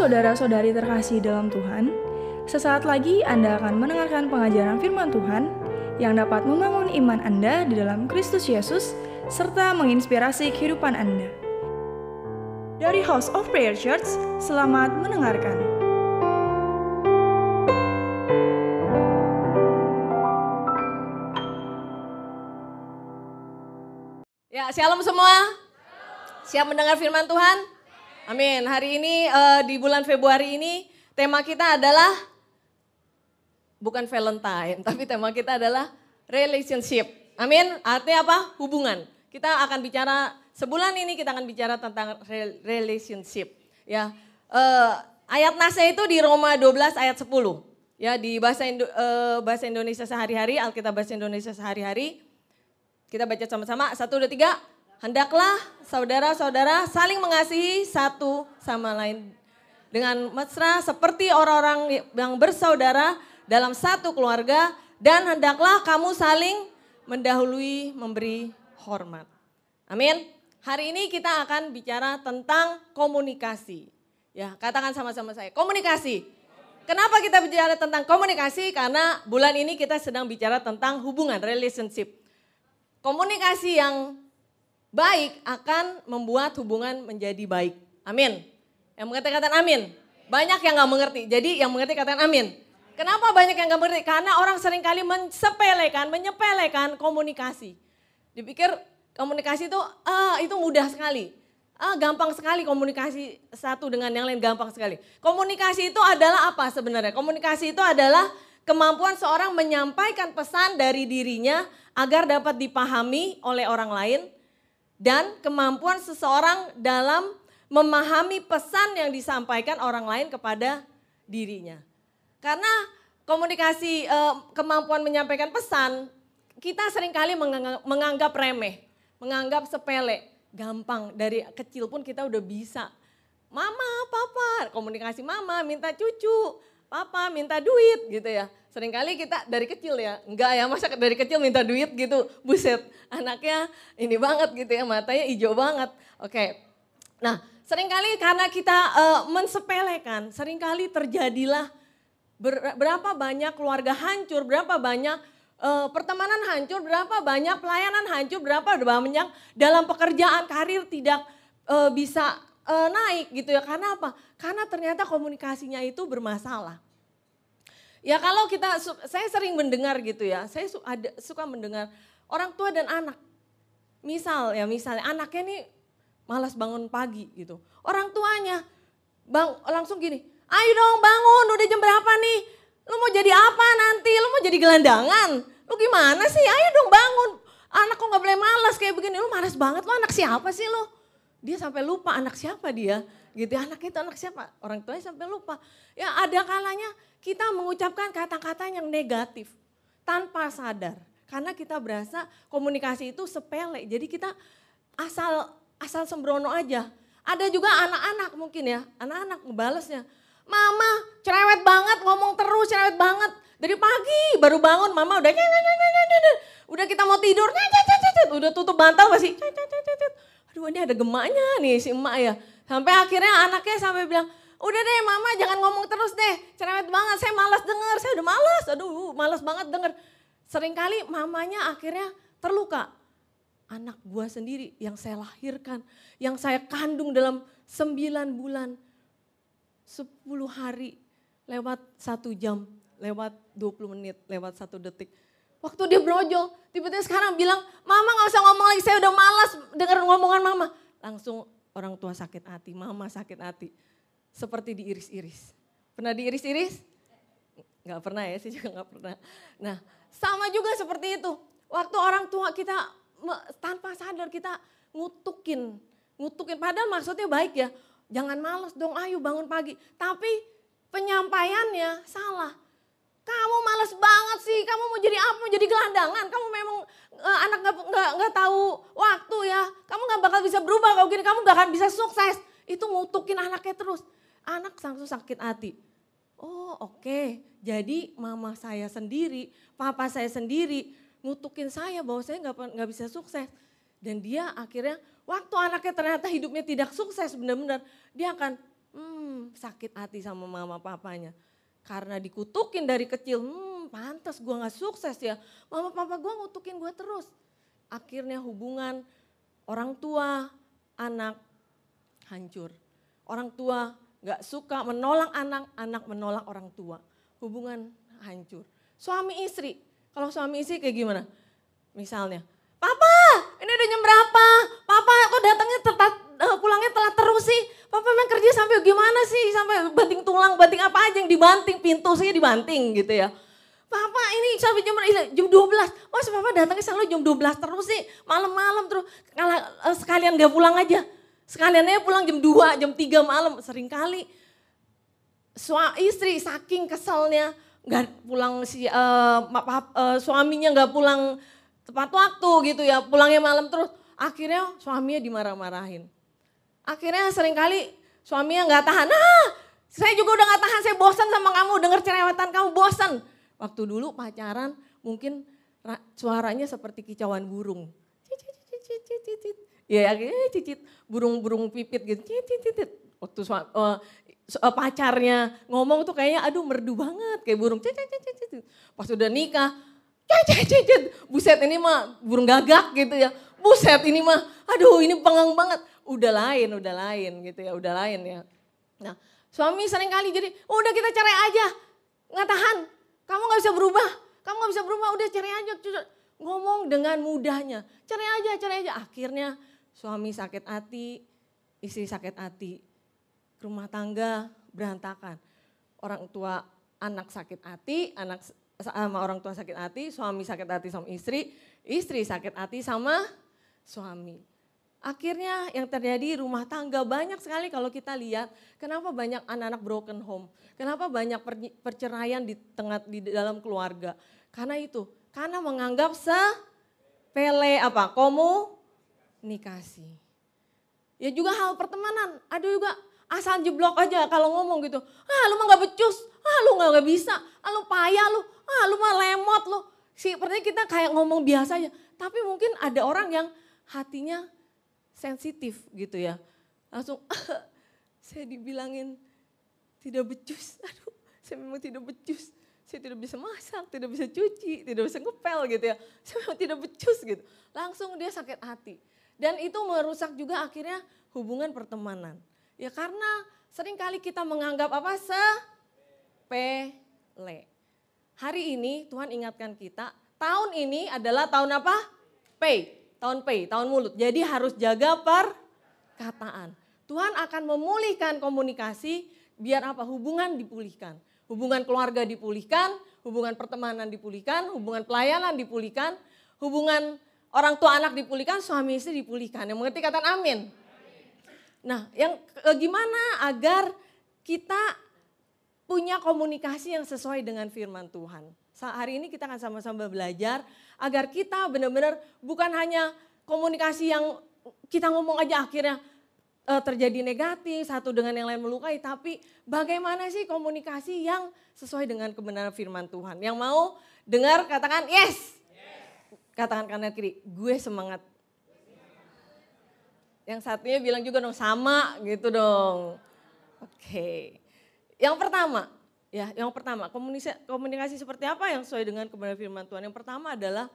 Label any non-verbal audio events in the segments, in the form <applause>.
saudara-saudari terkasih dalam Tuhan, sesaat lagi Anda akan mendengarkan pengajaran firman Tuhan yang dapat membangun iman Anda di dalam Kristus Yesus serta menginspirasi kehidupan Anda. Dari House of Prayer Church, selamat mendengarkan. Ya, shalom semua. Siap mendengar firman Tuhan? Amin. Hari ini uh, di bulan Februari ini tema kita adalah bukan Valentine, <laughs> tapi tema kita adalah relationship. Amin. Artinya apa? Hubungan. Kita akan bicara sebulan ini kita akan bicara tentang relationship. Ya, uh, ayat nasnya itu di Roma 12 ayat 10. Ya, di bahasa Indo, uh, bahasa Indonesia sehari-hari, Alkitab bahasa Indonesia sehari-hari. Kita baca sama-sama, satu, dua, tiga. Hendaklah saudara-saudara saling mengasihi satu sama lain. Dengan mesra seperti orang-orang yang bersaudara dalam satu keluarga. Dan hendaklah kamu saling mendahului memberi hormat. Amin. Hari ini kita akan bicara tentang komunikasi. Ya, katakan sama-sama saya, komunikasi. Kenapa kita bicara tentang komunikasi? Karena bulan ini kita sedang bicara tentang hubungan, relationship. Komunikasi yang baik akan membuat hubungan menjadi baik. Amin. Yang mengerti katakan amin. Banyak yang gak mengerti. Jadi yang mengerti katakan amin. Kenapa banyak yang gak mengerti? Karena orang sering kali mensepelekan, menyepelekan komunikasi. Dipikir komunikasi itu ah, itu mudah sekali. Ah, gampang sekali komunikasi satu dengan yang lain gampang sekali. Komunikasi itu adalah apa sebenarnya? Komunikasi itu adalah kemampuan seorang menyampaikan pesan dari dirinya agar dapat dipahami oleh orang lain dan kemampuan seseorang dalam memahami pesan yang disampaikan orang lain kepada dirinya. Karena komunikasi eh, kemampuan menyampaikan pesan kita sering kali menganggap, menganggap remeh, menganggap sepele, gampang dari kecil pun kita udah bisa. Mama, papa, komunikasi mama minta cucu, papa minta duit gitu ya. Seringkali kita dari kecil ya, enggak ya masa dari kecil minta duit gitu, buset anaknya ini banget gitu ya, matanya hijau banget. Oke, nah sering kali karena kita uh, mensepelekan, sering kali terjadilah ber, berapa banyak keluarga hancur, berapa banyak uh, pertemanan hancur, berapa banyak pelayanan hancur, berapa banyak dalam pekerjaan karir tidak uh, bisa uh, naik gitu ya. Karena apa? Karena ternyata komunikasinya itu bermasalah. Ya kalau kita, saya sering mendengar gitu ya, saya su, ada, suka mendengar orang tua dan anak. Misal ya misalnya anaknya nih malas bangun pagi gitu. Orang tuanya bang, langsung gini, ayo dong bangun udah jam berapa nih? Lu mau jadi apa nanti? Lu mau jadi gelandangan? Lu gimana sih? Ayo dong bangun. Anak kok gak boleh malas kayak begini. Lu malas banget, lu anak siapa sih lu? Dia sampai lupa anak siapa dia. Gitu anak itu anak siapa? Orang tuanya sampai lupa. Ya ada kalanya kita mengucapkan kata-kata yang negatif tanpa sadar. Karena kita berasa komunikasi itu sepele. Jadi kita asal asal sembrono aja. Ada juga anak-anak mungkin ya anak-anak ngebalesnya mama cerewet banget ngomong terus cerewet banget. Dari pagi baru bangun mama udah udah kita mau tidur udah tutup bantal masih aduh ini ada gemaknya nih si emak ya Sampai akhirnya anaknya sampai bilang, udah deh mama jangan ngomong terus deh, cerewet banget, saya malas denger, saya udah malas, aduh malas banget denger. Seringkali mamanya akhirnya terluka. Anak gua sendiri yang saya lahirkan, yang saya kandung dalam sembilan bulan, sepuluh hari, lewat satu jam, lewat 20 menit, lewat satu detik. Waktu dia brojol, tiba-tiba sekarang bilang, mama gak usah ngomong lagi, saya udah malas denger ngomongan mama. Langsung orang tua sakit hati, mama sakit hati. Seperti diiris-iris. Pernah diiris-iris? Gak pernah ya, saya juga gak pernah. Nah sama juga seperti itu. Waktu orang tua kita tanpa sadar kita ngutukin. Ngutukin, padahal maksudnya baik ya. Jangan males dong, ayo bangun pagi. Tapi penyampaiannya salah. Kamu males banget sih, kamu mau jadi apa? Mau jadi gelandangan, kamu memang uh, anak nggak nggak nggak tahu waktu ya. Kamu nggak bakal bisa berubah kalau gini, kamu nggak akan bisa sukses. Itu ngutukin anaknya terus. Anak langsung sakit hati. Oh oke, okay. jadi mama saya sendiri, papa saya sendiri ngutukin saya bahwa saya nggak nggak bisa sukses. Dan dia akhirnya waktu anaknya ternyata hidupnya tidak sukses benar-benar, dia akan Hmm, sakit hati sama mama papanya. Karena dikutukin dari kecil, hmm pantas gue gak sukses ya. Mama papa gue ngutukin gue terus. Akhirnya hubungan orang tua, anak hancur. Orang tua gak suka menolak anak, anak menolak orang tua. Hubungan hancur. Suami istri, kalau suami istri kayak gimana? Misalnya, Papa ini udah jam berapa? Papa kok datangnya telat, uh, pulangnya telat terus sih? Papa memang kerja sampai gimana sih? Sampai banting tulang, banting apa aja yang dibanting, pintu sih dibanting gitu ya. Papa ini sampai jam, jam 12, mas papa datangnya selalu jam 12 terus sih, malam-malam terus, kalau uh, sekalian gak pulang aja. Sekalian aja pulang jam 2, jam 3 malam, sering kali. Suami istri saking keselnya, nggak pulang si uh, uh, suaminya nggak pulang tepat waktu gitu ya, pulangnya malam terus. Akhirnya suaminya dimarah-marahin. Akhirnya sering kali suaminya nggak tahan. Nah, saya juga udah nggak tahan, saya bosan sama kamu, denger cerewetan kamu bosan. Waktu dulu pacaran mungkin suaranya seperti kicauan burung. Ya, akhirnya cicit burung-burung pipit gitu. Cicit, Waktu uh, pacarnya ngomong tuh kayaknya aduh merdu banget kayak burung. Cicit, Pas udah nikah, cicit, buset ini mah burung gagak gitu ya. Buset ini mah, aduh ini pengang banget. Udah lain, udah lain gitu ya, udah lain ya. Nah suami sering kali jadi, udah kita cerai aja. Nggak tahan, kamu gak bisa berubah. Kamu gak bisa berubah, udah cerai aja. Ngomong dengan mudahnya, cerai aja, cerai aja. Akhirnya suami sakit hati, istri sakit hati. Rumah tangga berantakan. Orang tua anak sakit hati, anak sama orang tua sakit hati, suami sakit hati sama istri, istri sakit hati sama suami. Akhirnya yang terjadi rumah tangga banyak sekali kalau kita lihat kenapa banyak anak-anak broken home, kenapa banyak perceraian di tengah di dalam keluarga. Karena itu, karena menganggap sepele apa? Komunikasi. Ya juga hal pertemanan, ada juga asal jeblok aja kalau ngomong gitu. Ah lu mah gak becus, ah lu gak, gak bisa, ah lu payah lu, ah lu mah lemot lu. Sepertinya kita kayak ngomong biasa aja. Tapi mungkin ada orang yang hatinya sensitif gitu ya. Langsung <laughs> saya dibilangin tidak becus. <laughs> Aduh saya memang tidak becus. Saya tidak bisa masak, tidak bisa cuci, tidak bisa ngepel gitu ya. Saya memang tidak becus gitu. Langsung dia sakit hati. Dan itu merusak juga akhirnya hubungan pertemanan. Ya karena sering kali kita menganggap apa? Sepele. Hari ini Tuhan ingatkan kita, tahun ini adalah tahun apa? Pay tahun pay, tahun mulut. Jadi harus jaga perkataan. Tuhan akan memulihkan komunikasi biar apa? Hubungan dipulihkan. Hubungan keluarga dipulihkan, hubungan pertemanan dipulihkan, hubungan pelayanan dipulihkan, hubungan orang tua anak dipulihkan, suami istri dipulihkan. Yang mengerti kata amin. Nah, yang eh, gimana agar kita punya komunikasi yang sesuai dengan firman Tuhan. Hari ini kita akan sama-sama belajar agar kita benar-benar bukan hanya komunikasi yang kita ngomong aja akhirnya uh, terjadi negatif, satu dengan yang lain melukai, tapi bagaimana sih komunikasi yang sesuai dengan kebenaran firman Tuhan. Yang mau dengar katakan yes. yes. Katakan kanan kiri, gue semangat. Yang satunya bilang juga dong sama gitu dong. Oke. Okay. Yang pertama, ya, yang pertama komunikasi, komunikasi seperti apa yang sesuai dengan kebenaran firman Tuhan? Yang pertama adalah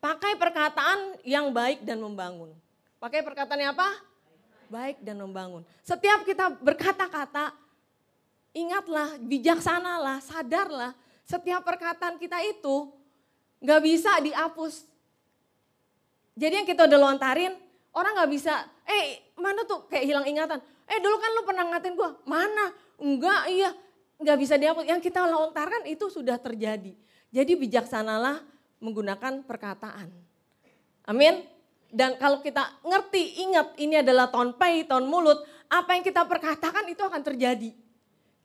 pakai perkataan yang baik dan membangun. Pakai perkataan yang apa? Baik dan membangun. Setiap kita berkata-kata, ingatlah, bijaksanalah, sadarlah, setiap perkataan kita itu nggak bisa dihapus. Jadi yang kita udah lontarin, orang nggak bisa, eh mana tuh kayak hilang ingatan. Eh dulu kan lu pernah ngatain gue, mana? Enggak, iya, enggak bisa dihapus. Yang kita lontarkan itu sudah terjadi. Jadi bijaksanalah menggunakan perkataan. Amin. Dan kalau kita ngerti, ingat ini adalah tahun pay, tahun mulut, apa yang kita perkatakan itu akan terjadi.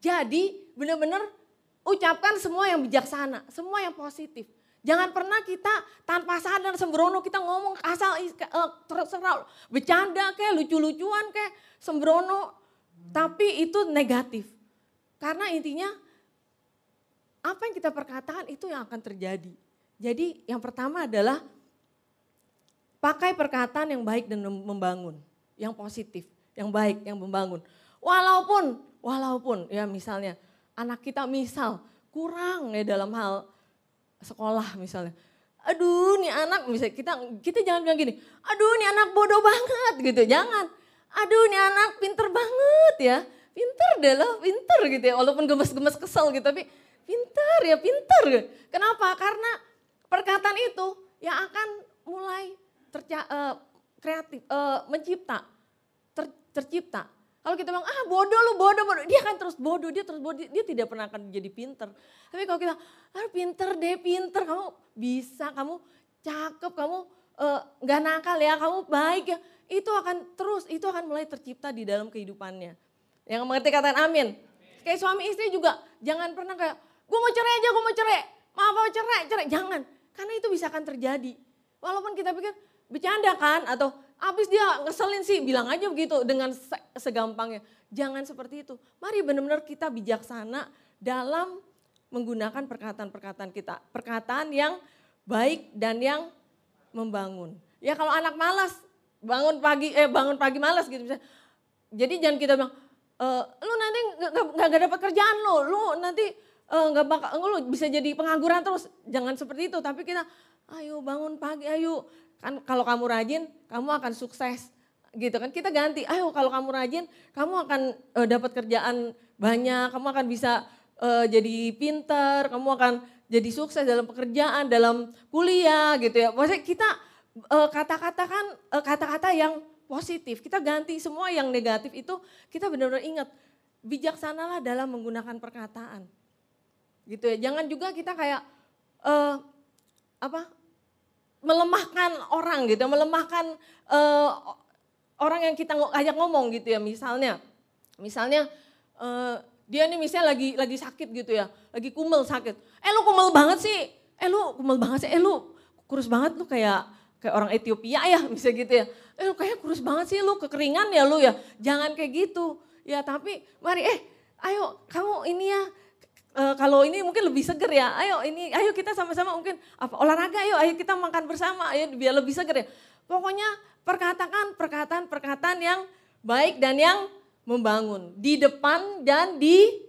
Jadi benar-benar ucapkan semua yang bijaksana, semua yang positif. Jangan pernah kita tanpa sadar sembrono kita ngomong asal uh, terserah bercanda kayak lucu-lucuan kayak sembrono tapi itu negatif. Karena intinya apa yang kita perkatakan itu yang akan terjadi. Jadi yang pertama adalah pakai perkataan yang baik dan membangun, yang positif, yang baik, yang membangun. Walaupun, walaupun ya misalnya anak kita misal kurang ya dalam hal sekolah misalnya. Aduh nih anak, misalnya kita kita jangan bilang gini, aduh nih anak bodoh banget gitu, jangan. Aduh nih anak pinter banget ya, pinter deh loh, pinter gitu ya. Walaupun gemes-gemes kesel gitu, tapi pinter ya pinter. Kenapa? Karena perkataan itu yang akan mulai terca, uh, kreatif, uh, mencipta, ter, tercipta. Kalau kita bilang, ah bodoh lu, bodoh, bodoh. Dia kan terus bodoh, dia terus bodoh, dia tidak pernah akan jadi pinter. Tapi kalau kita, ah pinter deh, pinter, kamu bisa, kamu cakep, kamu uh, gak nakal ya, kamu baik ya. Itu akan terus, itu akan mulai tercipta di dalam kehidupannya. Yang mengerti kata amin. Kayak suami istri juga, jangan pernah kayak, gue mau cerai aja, gue mau cerai. Maaf, mau cerai, cerai. Jangan, karena itu bisa akan terjadi. Walaupun kita pikir, bercanda kan, atau Abis dia ngeselin sih, bilang aja begitu dengan segampangnya. Jangan seperti itu. Mari benar-benar kita bijaksana dalam menggunakan perkataan-perkataan kita. Perkataan yang baik dan yang membangun. Ya kalau anak malas, bangun pagi eh bangun pagi malas gitu misalnya. Jadi jangan kita bilang, e, lu nanti nggak dapat kerjaan lo, lu nanti eh, nggak uh, bakal, lu bisa jadi pengangguran terus. Jangan seperti itu, tapi kita, ayo bangun pagi, ayo Kan kalau kamu rajin, kamu akan sukses gitu kan. Kita ganti, ayo kalau kamu rajin, kamu akan uh, dapat kerjaan banyak, kamu akan bisa uh, jadi pinter, kamu akan jadi sukses dalam pekerjaan, dalam kuliah gitu ya. Maksudnya kita uh, kata-katakan uh, kata-kata yang positif. Kita ganti semua yang negatif itu kita benar-benar ingat bijaksanalah dalam menggunakan perkataan. Gitu ya. Jangan juga kita kayak uh, apa melemahkan orang gitu, melemahkan uh, orang yang kita ajak ngomong gitu ya. Misalnya, misalnya uh, dia nih misalnya lagi lagi sakit gitu ya, lagi kumel sakit. Eh lu kumel banget sih, eh lu kumel banget sih, eh lu kurus banget lu kayak kayak orang Ethiopia ya <laughs> misalnya gitu ya. Eh lu kayak kurus banget sih lu kekeringan ya lu ya. Jangan kayak gitu. Ya tapi mari eh ayo kamu ini ya uh, kalau ini mungkin lebih seger ya. Ayo ini, ayo kita sama-sama mungkin apa olahraga, ayo, ayo kita makan bersama, ayo biar lebih seger ya. Pokoknya perkataan perkataan-perkataan yang baik dan yang membangun di depan dan di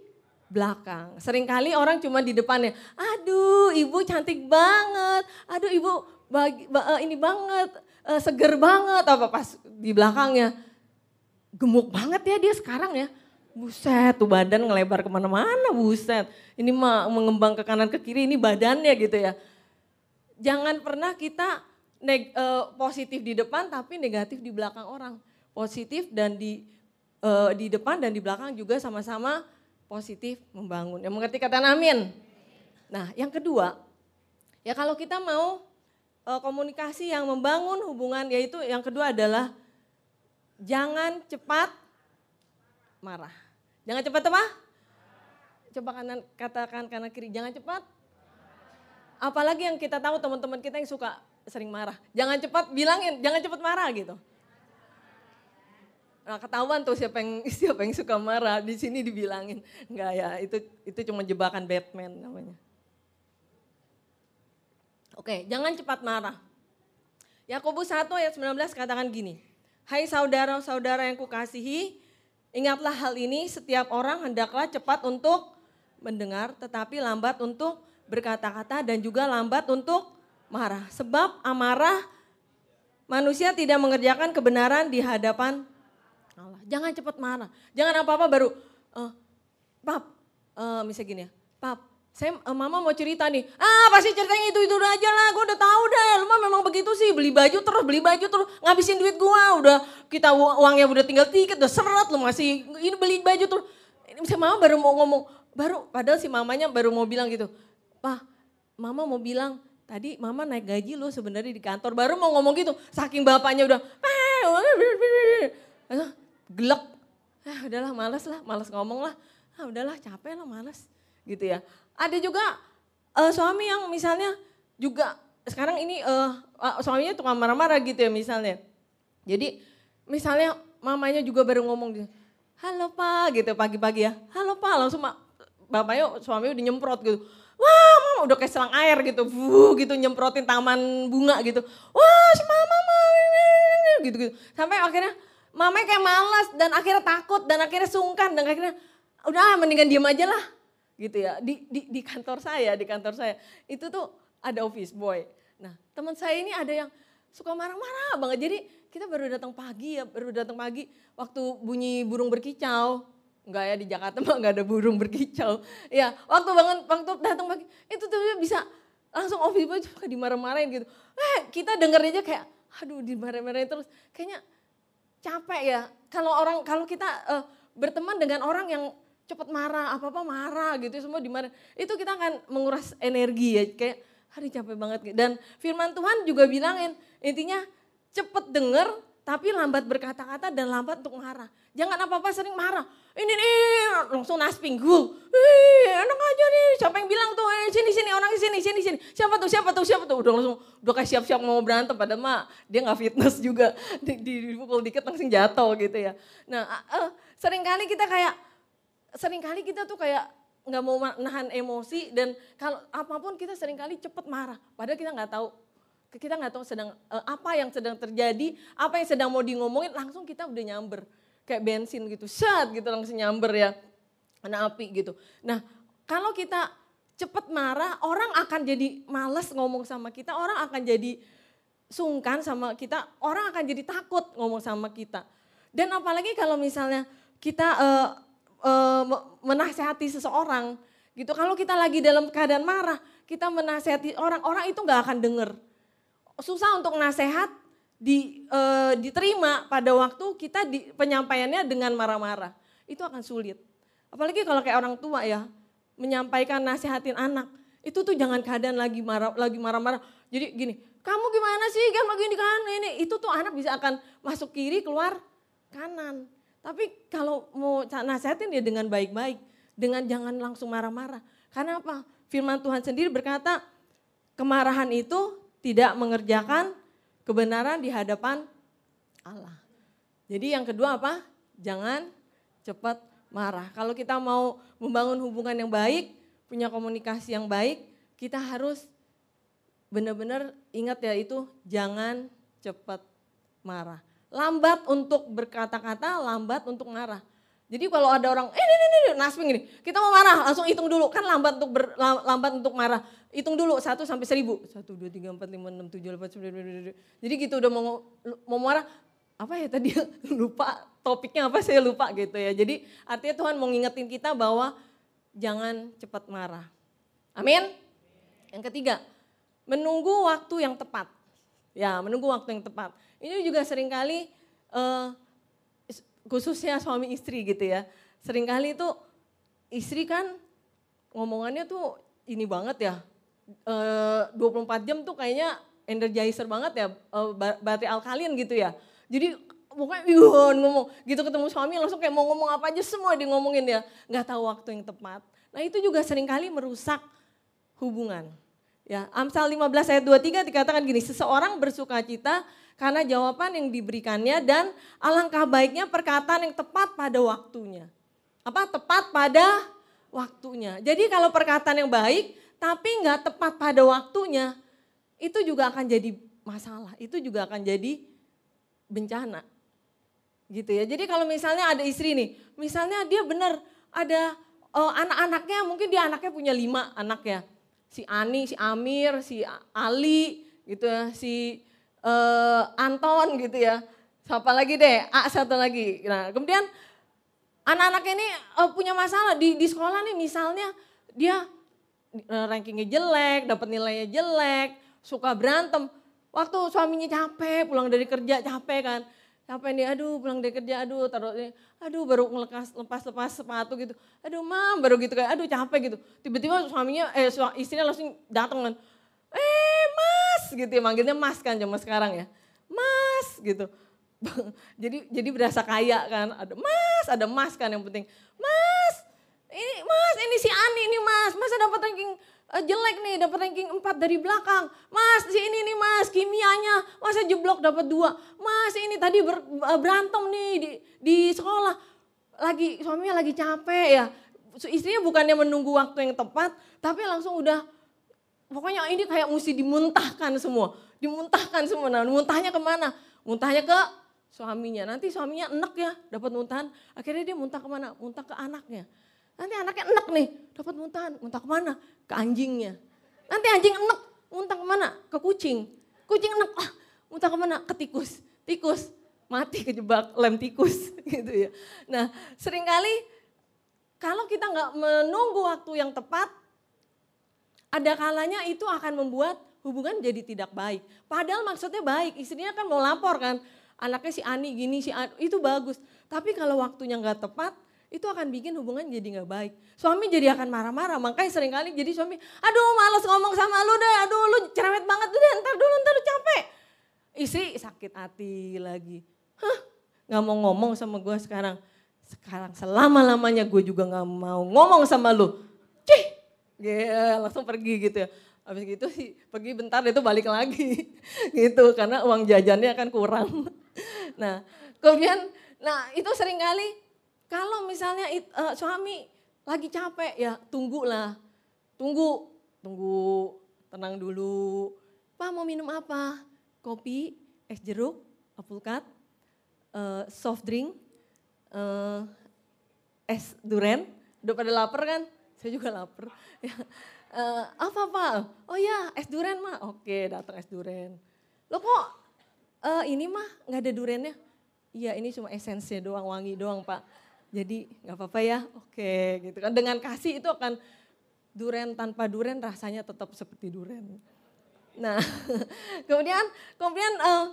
belakang. Seringkali orang cuma di depannya, aduh ibu cantik banget, aduh ibu bagi, uh, ini banget, uh, seger banget, apa pas di belakangnya gemuk banget ya dia sekarang ya Buset tuh badan ngelebar ke mana-mana buset. Ini mah mengembang ke kanan ke kiri ini badannya gitu ya. Jangan pernah kita neg, uh, positif di depan tapi negatif di belakang orang. Positif dan di uh, di depan dan di belakang juga sama-sama positif membangun. Yang mengerti kata amin. Nah yang kedua, ya kalau kita mau komunikasi yang membangun hubungan yaitu yang kedua adalah jangan cepat marah. Jangan cepat apa? Coba kanan, katakan kanan kiri, jangan cepat. Apalagi yang kita tahu teman-teman kita yang suka sering marah. Jangan cepat bilangin, jangan cepat marah gitu. Nah ketahuan tuh siapa yang <laughs> siapa yang suka marah di sini dibilangin enggak ya itu itu cuma jebakan Batman namanya. Oke, jangan cepat marah. Yakobus 1 ayat 19 katakan gini. Hai saudara-saudara yang kukasihi, Ingatlah hal ini, setiap orang hendaklah cepat untuk mendengar, tetapi lambat untuk berkata-kata dan juga lambat untuk marah. Sebab amarah manusia tidak mengerjakan kebenaran di hadapan Allah. Jangan cepat marah. Jangan apa-apa baru, uh, pap, uh, misalnya gini ya, pap, saya uh, mama mau cerita nih, ah pasti ceritanya itu itu aja lah, gue udah tahu deh, lu mah memang begitu sih, beli baju terus, beli baju terus, ngabisin duit gue, udah kita uangnya udah tinggal tiket, udah seret lu masih ini beli baju terus. Ini misalnya mama baru mau ngomong, baru padahal si mamanya baru mau bilang gitu, pak, mama mau bilang tadi mama naik gaji lo sebenarnya di kantor, baru mau ngomong gitu, saking bapaknya udah, gelap, ah udahlah malas lah, malas ngomong lah, ah udahlah capek lah malas gitu ya. Ada juga uh, suami yang misalnya juga sekarang ini uh, suaminya tukang marah-marah gitu ya misalnya. Jadi misalnya mamanya juga baru ngomong gitu, halo pak gitu pagi-pagi ya, halo pak langsung bapaknya suaminya udah nyemprot gitu. Wah mama udah kayak selang air gitu, Wuh, gitu nyemprotin taman bunga gitu. Wah si mama mama gitu gitu. Sampai akhirnya mamanya kayak malas dan akhirnya takut dan akhirnya sungkan dan akhirnya udah mendingan diem aja lah gitu ya. Di, di, di kantor saya di kantor saya. Itu tuh ada office boy. Nah teman saya ini ada yang suka marah-marah banget. Jadi kita baru datang pagi ya baru datang pagi waktu bunyi burung berkicau. Enggak ya di Jakarta <laughs> mah nggak ada burung berkicau. Ya waktu bangun waktu datang pagi itu tuh bisa langsung office boy suka dimarah-marahin gitu. Eh kita denger aja kayak aduh dimarah-marahin terus. Kayaknya capek ya. Kalau orang kalau kita uh, berteman dengan orang yang cepat marah, apa-apa marah gitu semua dimarah. Itu kita akan menguras energi ya kayak hari capek banget dan firman Tuhan juga bilangin intinya cepet denger tapi lambat berkata-kata dan lambat untuk marah. Jangan apa-apa sering marah. Ini nih langsung nasping gue. Enak aja nih. Siapa yang bilang tuh, eh, sini sini orang sini sini sini. Siapa tuh? Siapa tuh? Siapa tuh? Udah langsung udah kayak siap-siap mau berantem pada mah dia nggak fitness juga. Di, di, dipukul dikit langsung jatuh gitu ya. Nah, uh, sering kali kita kayak sering kali kita tuh kayak nggak mau nahan emosi dan kalau apa pun kita sering kali cepet marah. Padahal kita nggak tahu kita nggak tahu sedang uh, apa yang sedang terjadi, apa yang sedang mau di ngomongin, langsung kita udah nyamber. Kayak bensin gitu, set gitu langsung nyamber ya. Kena api gitu. Nah kalau kita cepet marah, orang akan jadi males ngomong sama kita, orang akan jadi sungkan sama kita, orang akan jadi takut ngomong sama kita. Dan apalagi kalau misalnya kita uh, uh, menasehati seseorang gitu, kalau kita lagi dalam keadaan marah, kita menasehati orang, orang itu nggak akan denger susah untuk nasehat di, e, diterima pada waktu kita di, penyampaiannya dengan marah-marah. Itu akan sulit. Apalagi kalau kayak orang tua ya, menyampaikan nasehatin anak. Itu tuh jangan keadaan lagi marah lagi marah-marah. Jadi gini, kamu gimana sih kan begini kan ini. Itu tuh anak bisa akan masuk kiri keluar kanan. Tapi kalau mau nasehatin dia dengan baik-baik, dengan jangan langsung marah-marah. Karena apa? Firman Tuhan sendiri berkata, kemarahan itu tidak mengerjakan kebenaran di hadapan Allah. Jadi yang kedua apa? Jangan cepat marah. Kalau kita mau membangun hubungan yang baik, punya komunikasi yang baik, kita harus benar-benar ingat ya itu jangan cepat marah. Lambat untuk berkata-kata, lambat untuk marah. Jadi kalau ada orang, eh ini, ini, ini, nasming ini, kita mau marah, langsung hitung dulu. Kan lambat untuk ber, lambat untuk marah. Hitung dulu, satu sampai seribu. Satu, dua, tiga, empat, lima, enam, tujuh, delapan, sembilan, Jadi gitu udah mau, mau marah, apa ya tadi <laughs> lupa topiknya apa saya lupa gitu ya. Jadi artinya Tuhan mau ngingetin kita bahwa jangan cepat marah. Amin. Yang ketiga, menunggu waktu yang tepat. Ya, menunggu waktu yang tepat. Ini juga sering kali uh, khususnya suami istri gitu ya. Seringkali itu istri kan ngomongannya tuh ini banget ya. E, 24 jam tuh kayaknya energizer banget ya, e, baterai alkalin gitu ya. Jadi pokoknya ngomong gitu ketemu suami langsung kayak mau ngomong apa aja semua dia ngomongin ya. Nggak tahu waktu yang tepat. Nah itu juga sering kali merusak hubungan. Ya, Amsal 15 ayat 23 dikatakan gini, seseorang bersuka cita karena jawaban yang diberikannya dan alangkah baiknya perkataan yang tepat pada waktunya. Apa? Tepat pada waktunya. Jadi kalau perkataan yang baik tapi nggak tepat pada waktunya, itu juga akan jadi masalah. Itu juga akan jadi bencana. Gitu ya. Jadi kalau misalnya ada istri nih, misalnya dia benar ada uh, anak-anaknya, mungkin dia anaknya punya lima anak ya. Si Ani, si Amir, si Ali, gitu ya, si uh, Anton gitu ya. Siapa lagi deh? A satu lagi. Nah, kemudian anak-anaknya ini uh, punya masalah di di sekolah nih misalnya dia uh, rankingnya jelek, dapat nilainya jelek, suka berantem. Waktu suaminya capek, pulang dari kerja capek kan. Capek nih, aduh pulang dari kerja, aduh taruh ini, aduh baru ngelepas lepas-lepas sepatu gitu. Aduh mam, baru gitu kayak, aduh capek gitu. Tiba-tiba suaminya, eh istrinya langsung datang kan. Eh gitu ya, manggilnya mas kan zaman sekarang ya. Mas gitu. <laughs> jadi jadi berasa kaya kan, ada mas, ada mas kan yang penting. Mas, ini mas, ini si Ani ini mas, masa dapat ranking uh, jelek nih, dapat ranking 4 dari belakang. Mas, si ini nih mas, kimianya, masa jeblok dapat dua. Mas, ini tadi ber, uh, berantem nih di, di sekolah. Lagi suaminya lagi capek ya. Istrinya bukannya menunggu waktu yang tepat, tapi langsung udah Pokoknya ini kayak mesti dimuntahkan semua. Dimuntahkan semua. Nah muntahnya ke mana? Muntahnya ke suaminya. Nanti suaminya enek ya, dapat muntahan. Akhirnya dia muntah ke mana? Muntah ke anaknya. Nanti anaknya enek nih, dapat muntahan. Muntah ke mana? Ke anjingnya. Nanti anjing enek, muntah ke mana? Ke kucing. Kucing enek, ah, muntah ke mana? Ke tikus. Tikus, mati kejebak lem tikus <laughs> gitu ya. Nah sering kali kalau kita nggak menunggu waktu yang tepat, ada kalanya itu akan membuat hubungan jadi tidak baik. Padahal maksudnya baik, istrinya kan mau lapor kan, anaknya si Ani gini, si Ani, itu bagus. Tapi kalau waktunya nggak tepat, itu akan bikin hubungan jadi nggak baik. Suami jadi akan marah-marah, makanya sering kali jadi suami, aduh males ngomong sama lu deh, aduh lu cerewet banget deh, ntar dulu, ntar lu capek. Istri sakit hati lagi, hah gak mau ngomong sama gue sekarang. Sekarang selama-lamanya gue juga gak mau ngomong sama lu. Yeah, langsung pergi gitu ya. Habis gitu sih pergi bentar itu balik lagi <laughs> gitu karena uang jajannya akan kurang. <laughs> Nah kemudian nah itu sering kali kalau misalnya uh, suami lagi capek ya tunggulah, tunggu, tunggu tenang dulu. Pak mau minum apa? Kopi, es jeruk, alpukat, uh, soft drink, uh, es duren. Udah pada lapar kan? Saya juga lapar. uh, apa pak? Oh ya es duren mah. Oke datang es duren. Lo kok uh, ini mah nggak ada durennya? Iya ini cuma esensinya doang, wangi doang pak. Jadi nggak apa-apa ya, oke gitu kan. Dengan kasih itu akan duren tanpa duren rasanya tetap seperti duren. Nah <laughs> kemudian kemudian uh,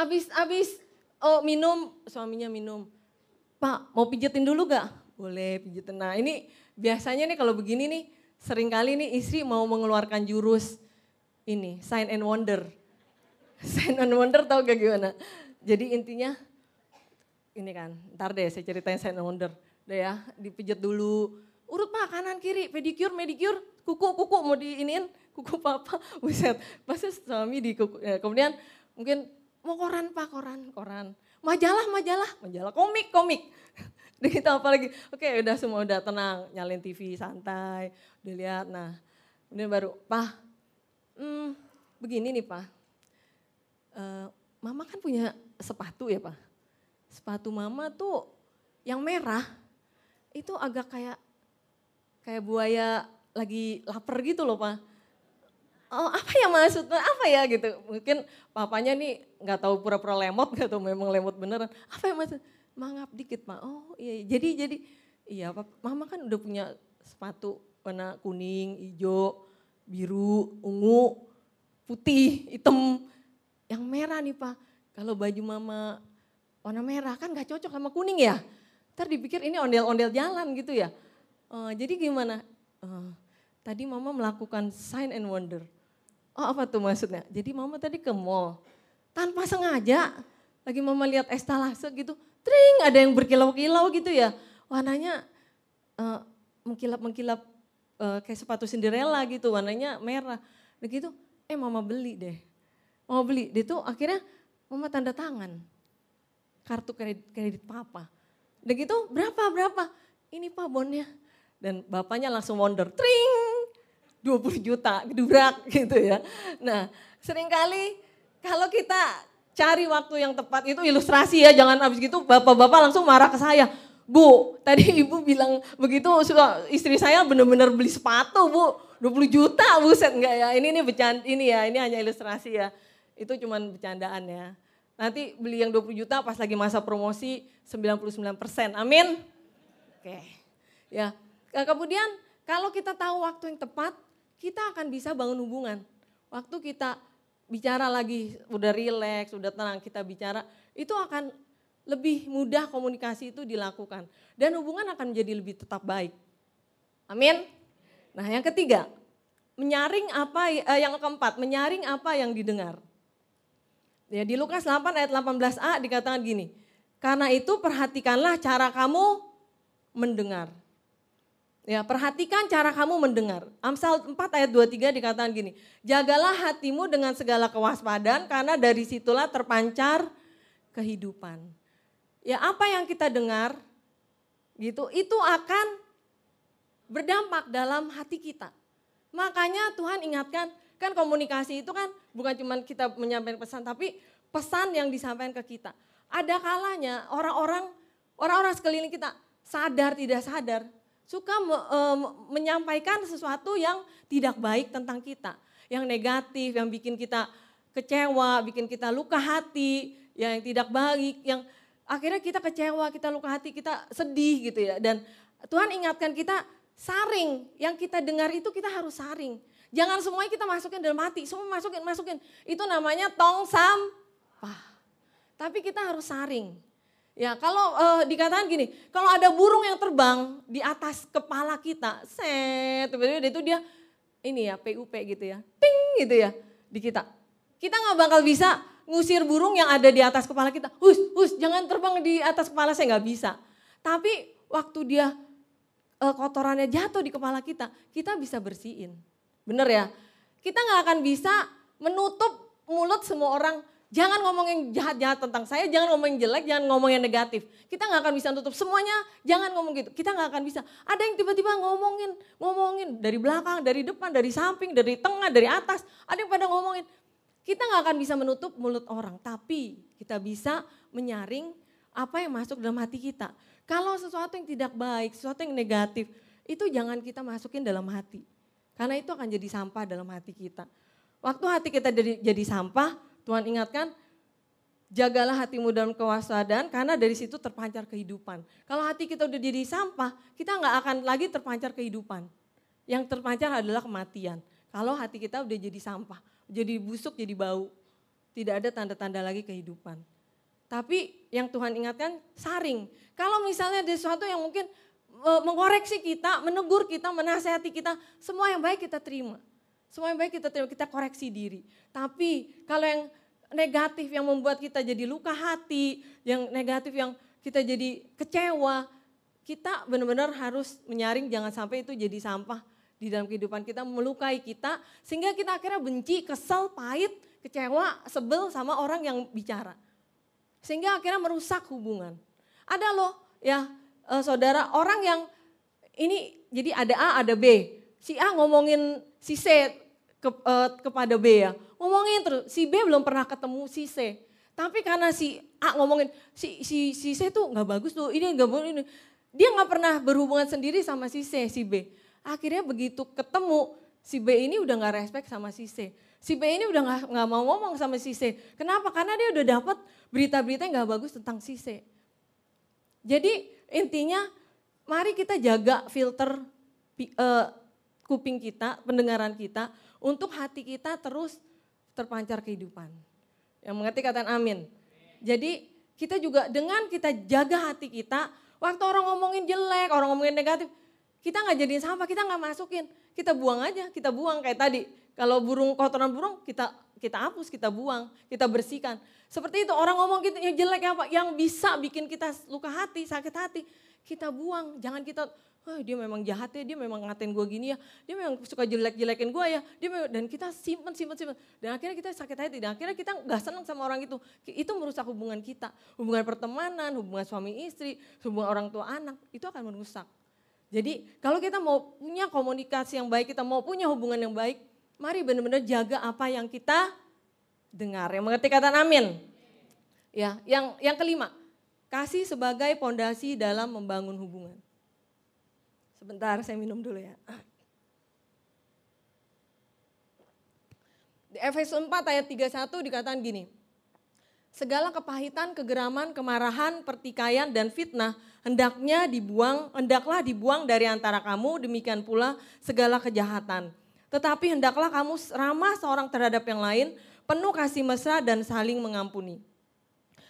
abis abis oh minum suaminya minum. Pak mau pijetin dulu gak? Boleh pijetin. Nah ini biasanya nih kalau begini nih sering kali nih istri mau mengeluarkan jurus ini sign and wonder. <laughs> Sign and wonder tau gak gimana? Jadi intinya ini kan, ntar deh saya ceritain sign and wonder. Udah ya, dipijet dulu. Urut pak kanan kiri, pedicure, medicure, kuku, kuku mau diinin, kuku papa, <laughs> buset. Pasti suami di kuku. Ya, kemudian mungkin mau koran pak, koran, koran. Majalah, majalah, majalah, komik, komik. Udah gitu apa lagi, oke udah semua udah tenang, nyalin TV santai, udah lihat. Nah, kemudian baru, Pak, hmm, begini nih Pak, uh, Mama kan punya sepatu ya Pak. Sepatu Mama tuh yang merah, itu agak kayak kayak buaya lagi lapar gitu loh Pak. Oh apa ya maksudnya, apa ya gitu. Mungkin papanya nih nggak tahu pura-pura lemot, <laughs> nggak tahu memang lemot beneran. Apa ya maksudnya? Mangap dikit mak. Oh iya, iya, jadi jadi iya mama kan udah punya sepatu warna kuning, hijau, biru, ungu, putih, hitam. Yang merah nih pak, kalau baju mama warna merah kan gak cocok sama kuning ya. Ntar dipikir ini ondel-ondel jalan gitu ya. Uh, jadi gimana? Uh, tadi mama melakukan sign and wonder. Oh apa tuh maksudnya? Jadi mama tadi ke mall, tanpa sengaja lagi mama lihat estalase gitu, tring ada yang berkilau-kilau gitu ya. Warnanya uh, mengkilap-mengkilap uh, kayak sepatu Cinderella gitu, warnanya merah. Begitu, eh mama beli deh. Mama beli, dia tuh akhirnya mama tanda tangan. Kartu kredit, kredit papa. Gitu berapa, berapa? Ini pak bonnya. Dan bapaknya langsung wonder, tring 20 juta, gedubrak <laughs> gitu ya. Nah sering kali kalau kita cari waktu yang tepat itu ilustrasi ya, jangan habis gitu bapak-bapak langsung marah ke saya. Bu, tadi <laughs> ibu bilang begitu istri saya benar-benar beli sepatu bu, 20 juta buset enggak ya, ini ini bercanda, ini ya, ini hanya ilustrasi ya. Itu cuman bercandaan ya. Nanti beli yang 20 juta pas lagi masa promosi 99 persen, amin. Oke, ya. Kemudian kalau kita tahu waktu yang tepat, kita akan bisa bangun hubungan. Waktu kita bicara lagi, udah rileks, udah tenang kita bicara, itu akan lebih mudah komunikasi itu dilakukan. Dan hubungan akan menjadi lebih tetap baik. Amin. Nah yang ketiga, menyaring apa, eh, yang keempat, menyaring apa yang didengar. Ya, di Lukas 8 ayat 18a dikatakan gini, karena itu perhatikanlah cara kamu mendengar. Ya, perhatikan cara kamu mendengar. Amsal 4 ayat 23 dikatakan gini, jagalah hatimu dengan segala kewaspadaan karena dari situlah terpancar kehidupan. Ya, apa yang kita dengar gitu, itu akan berdampak dalam hati kita. Makanya Tuhan ingatkan, kan komunikasi itu kan bukan cuma kita menyampaikan pesan, tapi pesan yang disampaikan ke kita. Ada kalanya orang-orang orang-orang sekeliling kita sadar tidak sadar suka me, e, menyampaikan sesuatu yang tidak baik tentang kita, yang negatif, yang bikin kita kecewa, bikin kita luka hati, yang tidak baik, yang akhirnya kita kecewa, kita luka hati, kita sedih gitu ya. Dan Tuhan ingatkan kita saring, yang kita dengar itu kita harus saring. Jangan semuanya kita masukin dalam hati, semua masukin, masukin. Itu namanya tong sampah. Tapi kita harus saring. Ya, kalau uh, dikatakan gini, kalau ada burung yang terbang di atas kepala kita, set, tiba-tiba itu dia ini ya PUP gitu ya, ting gitu ya di kita. Kita nggak bakal bisa ngusir burung yang ada di atas kepala kita. Hus, hus, jangan terbang di atas kepala saya nggak bisa. Tapi waktu dia uh, kotorannya jatuh di kepala kita, kita bisa bersihin. Bener ya? Kita nggak akan bisa menutup mulut semua orang Jangan ngomong yang jahat-jahat tentang saya, jangan ngomong yang jelek, jangan ngomong yang negatif. Kita nggak akan bisa tutup semuanya, jangan ngomong gitu. Kita nggak akan bisa. Ada yang tiba-tiba ngomongin, ngomongin dari belakang, dari depan, dari samping, dari tengah, dari atas. Ada yang pada ngomongin. Kita nggak akan bisa menutup mulut orang, tapi kita bisa menyaring apa yang masuk dalam hati kita. Kalau sesuatu yang tidak baik, sesuatu yang negatif, itu jangan kita masukin dalam hati. Karena itu akan jadi sampah dalam hati kita. Waktu hati kita jadi, jadi sampah, Tuhan ingatkan, jagalah hatimu dalam kewaspadaan karena dari situ terpancar kehidupan. Kalau hati kita udah jadi sampah, kita nggak akan lagi terpancar kehidupan. Yang terpancar adalah kematian. Kalau hati kita udah jadi sampah, jadi busuk, jadi bau. Tidak ada tanda-tanda lagi kehidupan. Tapi yang Tuhan ingatkan saring. Kalau misalnya ada sesuatu yang mungkin e, mengoreksi kita, menegur kita, menasehati kita, semua yang baik kita terima. Semua yang baik kita terima, kita koreksi diri. Tapi kalau yang negatif yang membuat kita jadi luka hati, yang negatif yang kita jadi kecewa, kita benar-benar harus menyaring jangan sampai itu jadi sampah di dalam kehidupan kita, melukai kita, sehingga kita akhirnya benci, kesel, pahit, kecewa, sebel sama orang yang bicara. Sehingga akhirnya merusak hubungan. Ada loh ya eh, saudara orang yang ini jadi ada A ada B. Si A ngomongin si C ke, uh, kepada B ya. Ngomongin terus, si B belum pernah ketemu si C. Tapi karena si A ngomongin, si, si, si C tuh gak bagus tuh, ini gak boleh ini. Dia gak pernah berhubungan sendiri sama si C, si B. Akhirnya begitu ketemu, si B ini udah gak respect sama si C. Si B ini udah gak, gak mau ngomong sama si C. Kenapa? Karena dia udah dapat berita-berita yang gak bagus tentang si C. Jadi intinya mari kita jaga filter uh, kuping kita, pendengaran kita, untuk hati kita terus terpancar kehidupan. Yang mengerti kata amin. Jadi kita juga dengan kita jaga hati kita, waktu orang ngomongin jelek, orang ngomongin negatif, kita nggak jadiin sampah, kita nggak masukin, kita buang aja, kita buang kayak tadi. Kalau burung kotoran burung kita kita hapus, kita buang, kita bersihkan. Seperti itu orang ngomong kita yang jelek apa, yang bisa bikin kita luka hati, sakit hati, kita buang. Jangan kita oh, dia memang jahat ya, dia memang ngatain gue gini ya, dia memang suka jelek-jelekin gue ya, dia memang, dan kita simpen, simpen, simpen. Dan akhirnya kita sakit hati, dan akhirnya kita gak senang sama orang itu. Itu merusak hubungan kita, hubungan pertemanan, hubungan suami istri, hubungan orang tua anak, itu akan merusak. Jadi kalau kita mau punya komunikasi yang baik, kita mau punya hubungan yang baik, mari benar-benar jaga apa yang kita dengar. Yang mengerti kata amin. Ya, yang yang kelima, kasih sebagai pondasi dalam membangun hubungan. Sebentar saya minum dulu ya. Di Efesus 4 ayat 31 dikatakan gini. Segala kepahitan, kegeraman, kemarahan, pertikaian dan fitnah hendaknya dibuang, hendaklah dibuang dari antara kamu, demikian pula segala kejahatan. Tetapi hendaklah kamu ramah seorang terhadap yang lain, penuh kasih mesra dan saling mengampuni.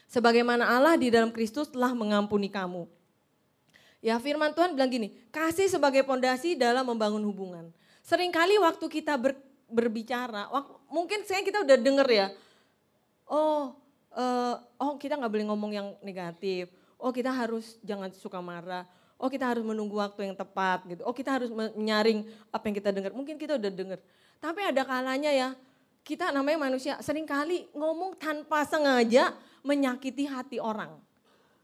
Sebagaimana Allah di dalam Kristus telah mengampuni kamu. Ya firman Tuhan bilang gini, kasih sebagai pondasi dalam membangun hubungan. Seringkali waktu kita ber, berbicara, waktu, mungkin saya kita udah denger ya, oh, uh, oh kita nggak boleh ngomong yang negatif, oh kita harus jangan suka marah, oh kita harus menunggu waktu yang tepat gitu, oh kita harus menyaring apa yang kita dengar. Mungkin kita udah denger, tapi ada kalanya ya, kita namanya manusia sering kali ngomong tanpa sengaja menyakiti hati orang.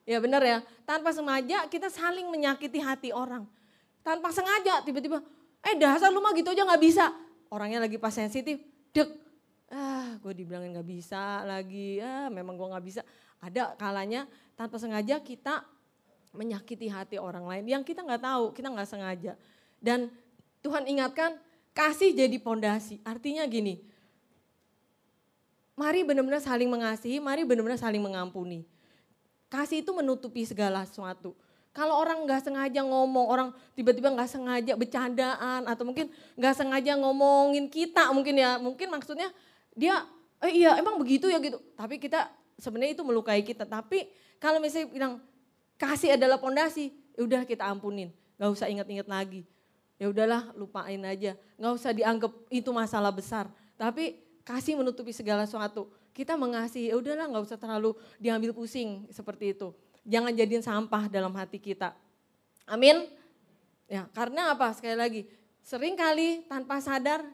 Ya benar ya, tanpa sengaja kita saling menyakiti hati orang. Tanpa sengaja tiba-tiba, eh dasar lu mah gitu aja gak bisa. Orangnya lagi pas sensitif, dek, ah gue dibilangin nggak bisa lagi, ya memang gue nggak bisa. Ada kalanya tanpa sengaja kita menyakiti hati orang lain yang kita nggak tahu, kita nggak sengaja. Dan Tuhan ingatkan kasih jadi pondasi. Artinya gini, mari benar-benar saling mengasihi, mari benar-benar saling mengampuni. Kasih itu menutupi segala sesuatu. Kalau orang nggak sengaja ngomong, orang tiba-tiba nggak sengaja bercandaan atau mungkin nggak sengaja ngomongin kita mungkin ya, mungkin maksudnya dia, eh iya emang begitu ya gitu. Tapi kita sebenarnya itu melukai kita. Tapi kalau misalnya bilang kasih adalah pondasi, ya udah kita ampunin, nggak usah ingat-ingat lagi. Ya udahlah lupain aja, nggak usah dianggap itu masalah besar. Tapi kasih menutupi segala sesuatu. Kita mengasihi, ya udahlah nggak usah terlalu diambil pusing seperti itu. Jangan jadiin sampah dalam hati kita. Amin. Ya, karena apa? Sekali lagi, sering kali tanpa sadar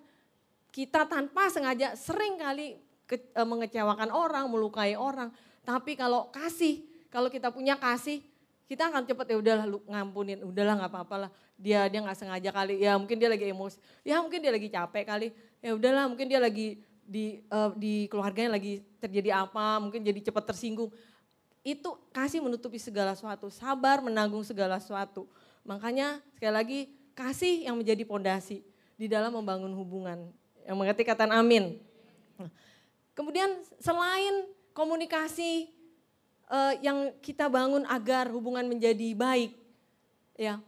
kita tanpa sengaja sering kali e, mengecewakan orang, melukai orang. Tapi kalau kasih, kalau kita punya kasih, kita akan cepet ya udahlah ngampunin, udahlah nggak apa-apa lah. Dia dia nggak sengaja kali, ya mungkin dia lagi emosi, ya mungkin dia lagi capek kali, ya udahlah mungkin dia lagi di uh, di keluarganya lagi terjadi apa, mungkin jadi cepat tersinggung. Itu kasih menutupi segala sesuatu, sabar menanggung segala sesuatu. Makanya sekali lagi kasih yang menjadi pondasi di dalam membangun hubungan. Yang mengerti kata amin. Nah, kemudian selain komunikasi uh, yang kita bangun agar hubungan menjadi baik, ya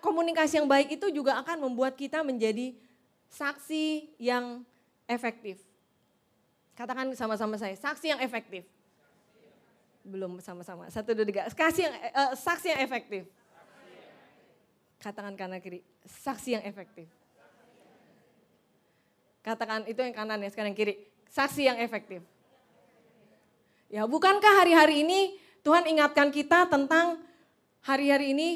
komunikasi yang baik itu juga akan membuat kita menjadi saksi yang efektif. Katakan sama-sama saya, saksi yang efektif. Belum sama-sama, satu dua tiga. Saksi yang, uh, saksi yang efektif. Katakan kanan kiri, saksi yang efektif. Katakan itu yang kanan ya, sekarang kiri. Saksi yang efektif. Ya, bukankah hari-hari ini Tuhan ingatkan kita tentang hari-hari ini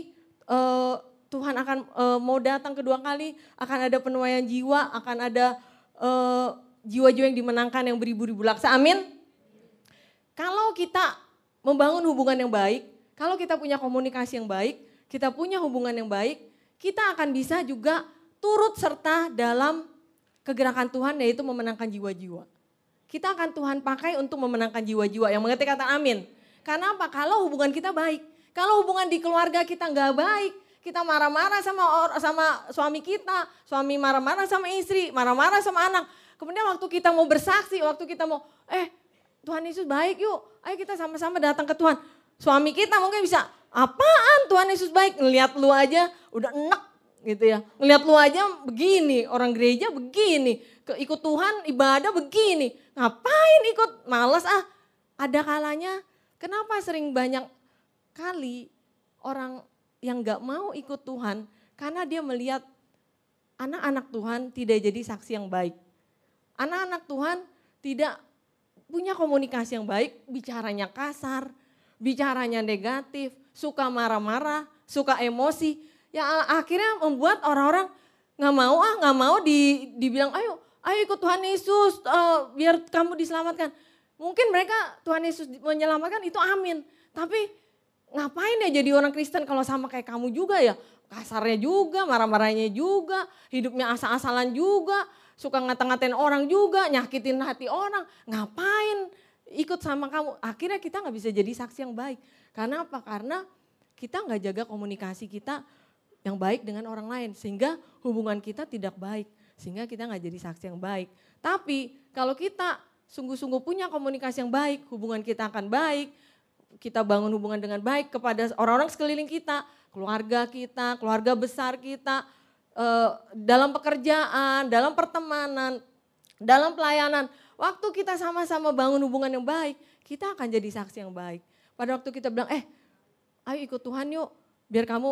uh, Tuhan akan uh, mau datang kedua kali, akan ada penuaian jiwa, akan ada uh, jiwa-jiwa yang dimenangkan yang beribu-ribu laksa. Amin. Kalau kita membangun hubungan yang baik, kalau kita punya komunikasi yang baik, kita punya hubungan yang baik, kita akan bisa juga turut serta dalam kegerakan Tuhan yaitu memenangkan jiwa-jiwa. Kita akan Tuhan pakai untuk memenangkan jiwa-jiwa yang mengerti kata amin. Karena apa? Kalau hubungan kita baik. Kalau hubungan di keluarga kita nggak baik, kita marah-marah sama sama suami kita, suami marah-marah sama istri, marah-marah sama anak. Kemudian waktu kita mau bersaksi, waktu kita mau, eh Tuhan Yesus baik yuk, ayo kita sama-sama datang ke Tuhan. Suami kita mungkin bisa, apaan Tuhan Yesus baik? Ngeliat lu aja udah enak gitu ya. Ngeliat lu aja begini, orang gereja begini, ikut Tuhan ibadah begini. Ngapain ikut? Males ah. Ada kalanya, kenapa sering banyak kali orang yang gak mau ikut Tuhan karena dia melihat anak-anak Tuhan tidak jadi saksi yang baik. Anak-anak Tuhan tidak punya komunikasi yang baik, bicaranya kasar, bicaranya negatif, suka marah-marah, suka emosi. Ya akhirnya membuat orang-orang nggak mau ah nggak mau di, dibilang ayo ayo ikut Tuhan Yesus uh, biar kamu diselamatkan. Mungkin mereka Tuhan Yesus menyelamatkan itu amin. Tapi ngapain ya jadi orang Kristen kalau sama kayak kamu juga ya? Kasarnya juga, marah-marahnya juga, hidupnya asal-asalan juga, suka ngata-ngatain orang juga, nyakitin hati orang. Ngapain ikut sama kamu? Akhirnya kita nggak bisa jadi saksi yang baik. Karena apa? Karena kita nggak jaga komunikasi kita yang baik dengan orang lain. Sehingga hubungan kita tidak baik. Sehingga kita nggak jadi saksi yang baik. Tapi kalau kita sungguh-sungguh punya komunikasi yang baik, hubungan kita akan baik, kita bangun hubungan dengan baik kepada orang-orang sekeliling kita, keluarga kita, keluarga besar kita, eh, dalam pekerjaan, dalam pertemanan, dalam pelayanan. Waktu kita sama-sama bangun hubungan yang baik, kita akan jadi saksi yang baik. Pada waktu kita bilang, eh ayo ikut Tuhan yuk, biar kamu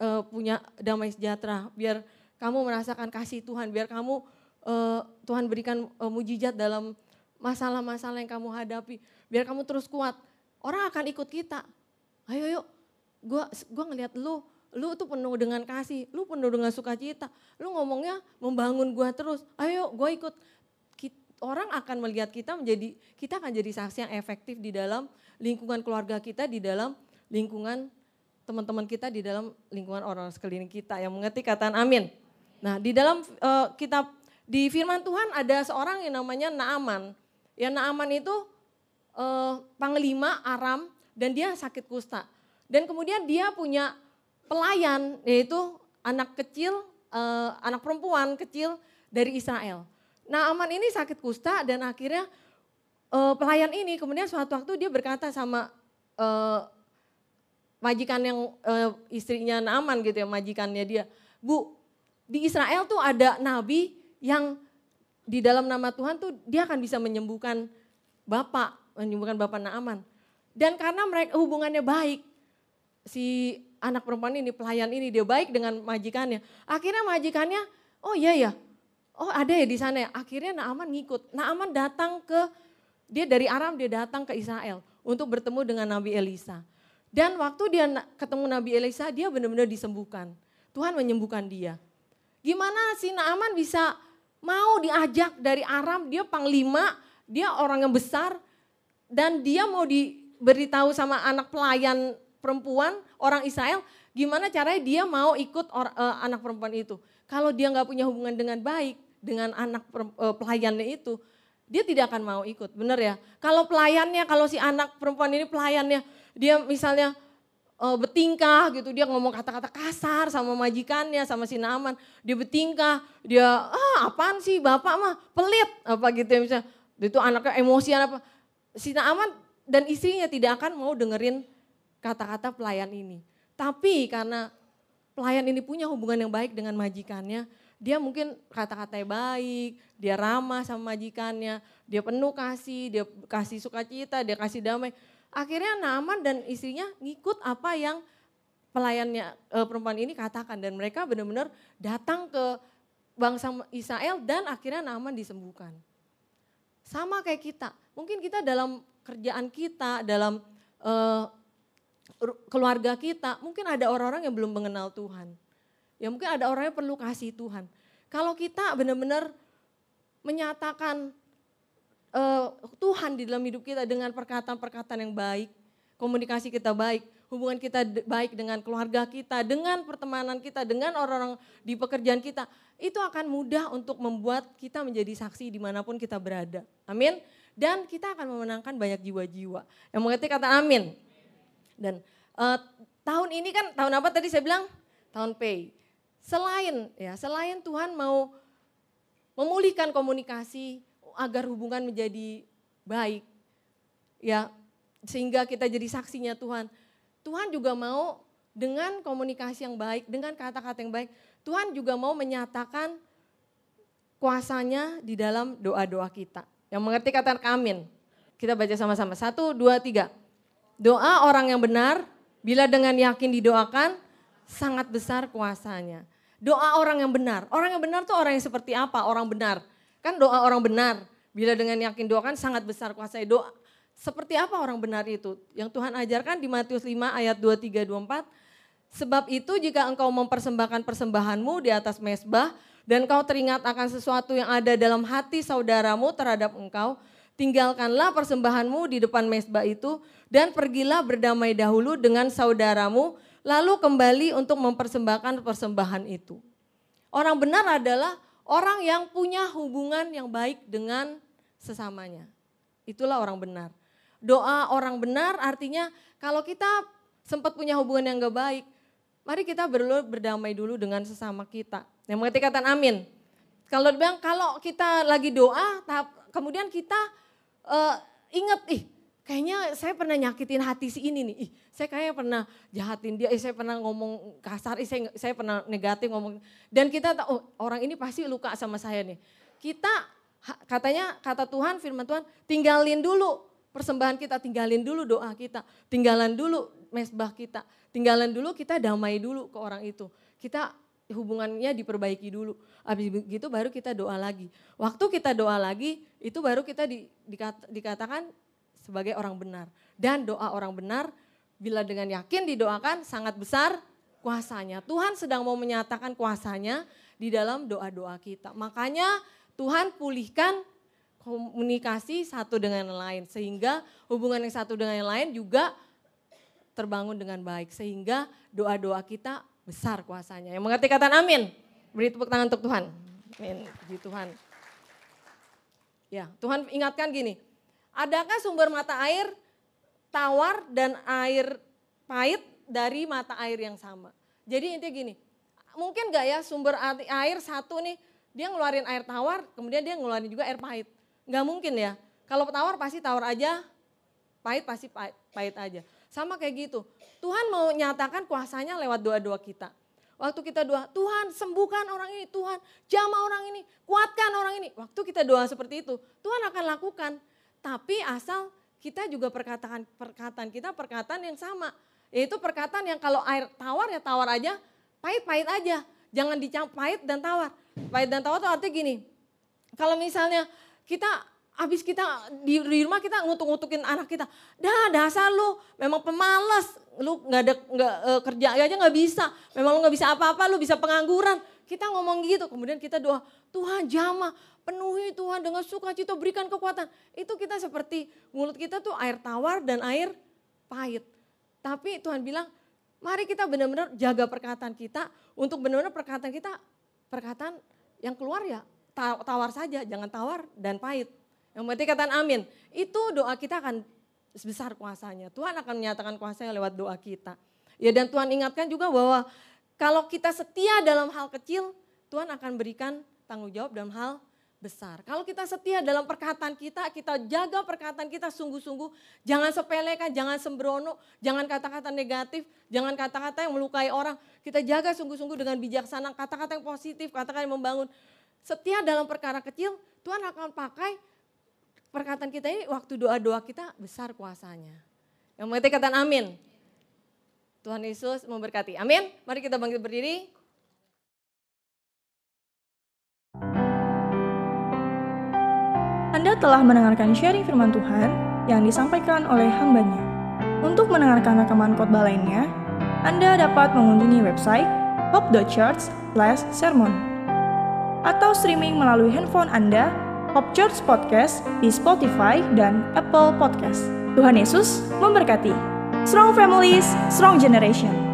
uh, punya damai sejahtera, biar kamu merasakan kasih Tuhan, biar kamu uh, Tuhan berikan uh, mujizat dalam masalah-masalah yang kamu hadapi, biar kamu terus kuat orang akan ikut kita. Ayo yuk, gua gua ngelihat lu, lu tuh penuh dengan kasih, lu penuh dengan sukacita. Lu ngomongnya membangun gua terus. Ayo gua ikut. Orang akan melihat kita menjadi kita akan jadi saksi yang efektif di dalam lingkungan keluarga kita, di dalam lingkungan teman-teman kita, di dalam lingkungan orang sekeliling kita yang mengerti kataan amin. Nah, di dalam uh, kitab Di firman Tuhan ada seorang yang namanya Naaman. Ya Naaman itu eh, panglima Aram dan dia sakit kusta. Dan kemudian dia punya pelayan yaitu anak kecil, eh, anak perempuan kecil dari Israel. Naaman ini sakit kusta dan akhirnya eh, pelayan ini kemudian suatu waktu dia berkata sama eh, majikan yang istrinya Naaman gitu ya, majikannya dia, Bu, di Israel tuh ada nabi yang di dalam nama Tuhan tuh dia akan bisa menyembuhkan bapak, menyembuhkan bapak Naaman. Dan karena mereka hubungannya baik, si anak perempuan ini, pelayan ini dia baik dengan majikannya. Akhirnya majikannya, oh iya ya, oh ada ya di sana ya. Akhirnya Naaman ngikut. Naaman datang ke, dia dari Aram dia datang ke Israel untuk bertemu dengan Nabi Elisa. Dan waktu dia ketemu Nabi Elisa, dia benar-benar disembuhkan. Tuhan menyembuhkan dia. Gimana si Naaman bisa mau diajak dari Aram, dia panglima, dia orang yang besar, dan dia mau diberitahu sama anak pelayan perempuan, orang Israel, gimana caranya dia mau ikut or, uh, anak perempuan itu. Kalau dia nggak punya hubungan dengan baik dengan anak uh, pelayannya itu, dia tidak akan mau ikut, benar ya? Kalau pelayannya, kalau si anak perempuan ini pelayannya, dia misalnya uh, bertingkah gitu, dia ngomong kata-kata kasar sama majikannya, sama si Naaman. Dia bertingkah, dia ah apaan sih bapak mah pelit apa gitu ya misalnya. Itu anaknya emosian apa. Si Naaman dan istrinya tidak akan mau dengerin kata-kata pelayan ini. Tapi karena pelayan ini punya hubungan yang baik dengan majikannya, dia mungkin kata-katanya baik, dia ramah sama majikannya, dia penuh kasih, dia kasih sukacita, dia kasih damai Akhirnya Naaman dan istrinya ngikut apa yang pelayannya e, perempuan ini katakan dan mereka benar-benar datang ke bangsa Israel dan akhirnya Naaman disembuhkan. Sama kayak kita, mungkin kita dalam kerjaan kita, dalam e, keluarga kita, mungkin ada orang-orang yang belum mengenal Tuhan. Ya mungkin ada orang yang perlu kasih Tuhan. Kalau kita benar-benar menyatakan uh, Tuhan di dalam hidup kita dengan perkataan-perkataan yang baik, komunikasi kita baik, hubungan kita baik dengan keluarga kita, dengan pertemanan kita, dengan orang-orang di pekerjaan kita, itu akan mudah untuk membuat kita menjadi saksi di mana pun kita berada. Amin. Dan kita akan memenangkan banyak jiwa-jiwa. Yang mengerti kata amin. Dan uh, tahun ini kan tahun apa tadi saya bilang? Tahun pay. Selain ya, selain Tuhan mau memulihkan komunikasi, agar hubungan menjadi baik. Ya, sehingga kita jadi saksinya Tuhan. Tuhan juga mau dengan komunikasi yang baik, dengan kata-kata yang baik, Tuhan juga mau menyatakan kuasanya di dalam doa-doa kita. Yang mengerti kata amin. Kita baca sama-sama. Satu, dua, tiga. Doa orang yang benar, bila dengan yakin didoakan, sangat besar kuasanya. Doa orang yang benar. Orang yang benar tuh orang yang seperti apa? Orang benar. Kan doa orang benar. Bila dengan yakin doakan sangat besar kuasa doa. Seperti apa orang benar itu? Yang Tuhan ajarkan di Matius 5 ayat 23 24. Sebab itu jika engkau mempersembahkan persembahanmu di atas mesbah dan kau teringat akan sesuatu yang ada dalam hati saudaramu terhadap engkau, tinggalkanlah persembahanmu di depan mesbah itu dan pergilah berdamai dahulu dengan saudaramu lalu kembali untuk mempersembahkan persembahan itu. Orang benar adalah Orang yang punya hubungan yang baik dengan sesamanya. Itulah orang benar. Doa orang benar artinya kalau kita sempat punya hubungan yang gak baik, mari kita perlu berdamai dulu dengan sesama kita. Yang mengerti kata amin. Kalau bilang kalau kita lagi doa, kemudian kita uh, ingat, ih kayaknya saya pernah nyakitin hati si ini nih. Ih, saya kayaknya pernah jahatin dia, eh, saya pernah ngomong kasar, eh, saya, saya pernah negatif ngomong. Dan kita tahu, oh, orang ini pasti luka sama saya nih. Kita katanya kata Tuhan, firman Tuhan, tinggalin dulu persembahan kita, tinggalin dulu doa kita, tinggalin dulu mesbah kita, tinggalin dulu kita damai dulu ke orang itu. Kita hubungannya diperbaiki dulu. Habis begitu baru kita doa lagi. Waktu kita doa lagi, itu baru kita di, dikatakan sebagai orang benar. Dan doa orang benar bila dengan yakin didoakan sangat besar kuasanya. Tuhan sedang mau menyatakan kuasanya di dalam doa-doa kita. Makanya Tuhan pulihkan komunikasi satu dengan yang lain. Sehingga hubungan yang satu dengan yang lain juga terbangun dengan baik. Sehingga doa-doa kita besar kuasanya. Yang mengerti kata amin. Beri tepuk tangan untuk Tuhan. Amin. Puji Tuhan. Ya, Tuhan ingatkan gini. Adakah sumber mata air tawar dan air pahit dari mata air yang sama? Jadi intinya gini, mungkin gak ya sumber air satu nih, dia ngeluarin air tawar, kemudian dia ngeluarin juga air pahit. Gak mungkin ya. Kalau tawar pasti tawar aja, pahit pasti pahit, pahit aja. Sama kayak gitu. Tuhan mau nyatakan kuasanya lewat doa-doa kita. Waktu kita doa, Tuhan sembuhkan orang ini, Tuhan jamah orang ini, kuatkan orang ini. Waktu kita doa seperti itu, Tuhan akan lakukan. Tapi asal kita juga perkataan perkataan kita perkataan yang sama. Yaitu perkataan yang kalau air tawar ya tawar aja, pahit-pahit aja. Jangan dicampur pahit dan tawar. Pahit dan tawar itu artinya gini, kalau misalnya kita habis kita di, rumah kita ngutuk-ngutukin anak kita, dah dasar lu. Memang pemalas, lu nggak ada nggak uh, kerja aja nggak bisa, memang lu nggak bisa apa-apa, lu bisa pengangguran. Kita ngomong gitu, kemudian kita doa, Tuhan jamah, penuhi Tuhan dengan sukacita berikan kekuatan. Itu kita seperti mulut kita tuh air tawar dan air pahit. Tapi Tuhan bilang, mari kita benar-benar jaga perkataan kita. Untuk benar-benar perkataan kita perkataan yang keluar ya tawar saja, jangan tawar dan pahit. Yang penting katakan amin. Itu doa kita akan sebesar kuasanya. Tuhan akan menyatakan kuasanya lewat doa kita. Ya dan Tuhan ingatkan juga bahwa kalau kita setia dalam hal kecil, Tuhan akan berikan tanggung jawab dalam hal besar. Kalau kita setia dalam perkataan kita, kita jaga perkataan kita sungguh-sungguh. Jangan sepelekan, jangan sembrono, jangan kata-kata negatif, jangan kata-kata yang melukai orang. Kita jaga sungguh-sungguh dengan bijaksana, kata-kata yang positif, kata-kata yang membangun. Setia dalam perkara kecil, Tuhan akan pakai perkataan kita ini waktu doa-doa kita besar kuasanya. Yang mengerti kata amin. Tuhan Yesus memberkati. Amin. Mari kita bangkit berdiri. Anda telah mendengarkan sharing firman Tuhan yang disampaikan oleh hambanya. Untuk mendengarkan rekaman khotbah lainnya, Anda dapat mengunjungi website hope.church/sermon atau streaming melalui handphone Anda Church Podcast di Spotify dan Apple Podcast. Tuhan Yesus memberkati. Strong families, strong generation.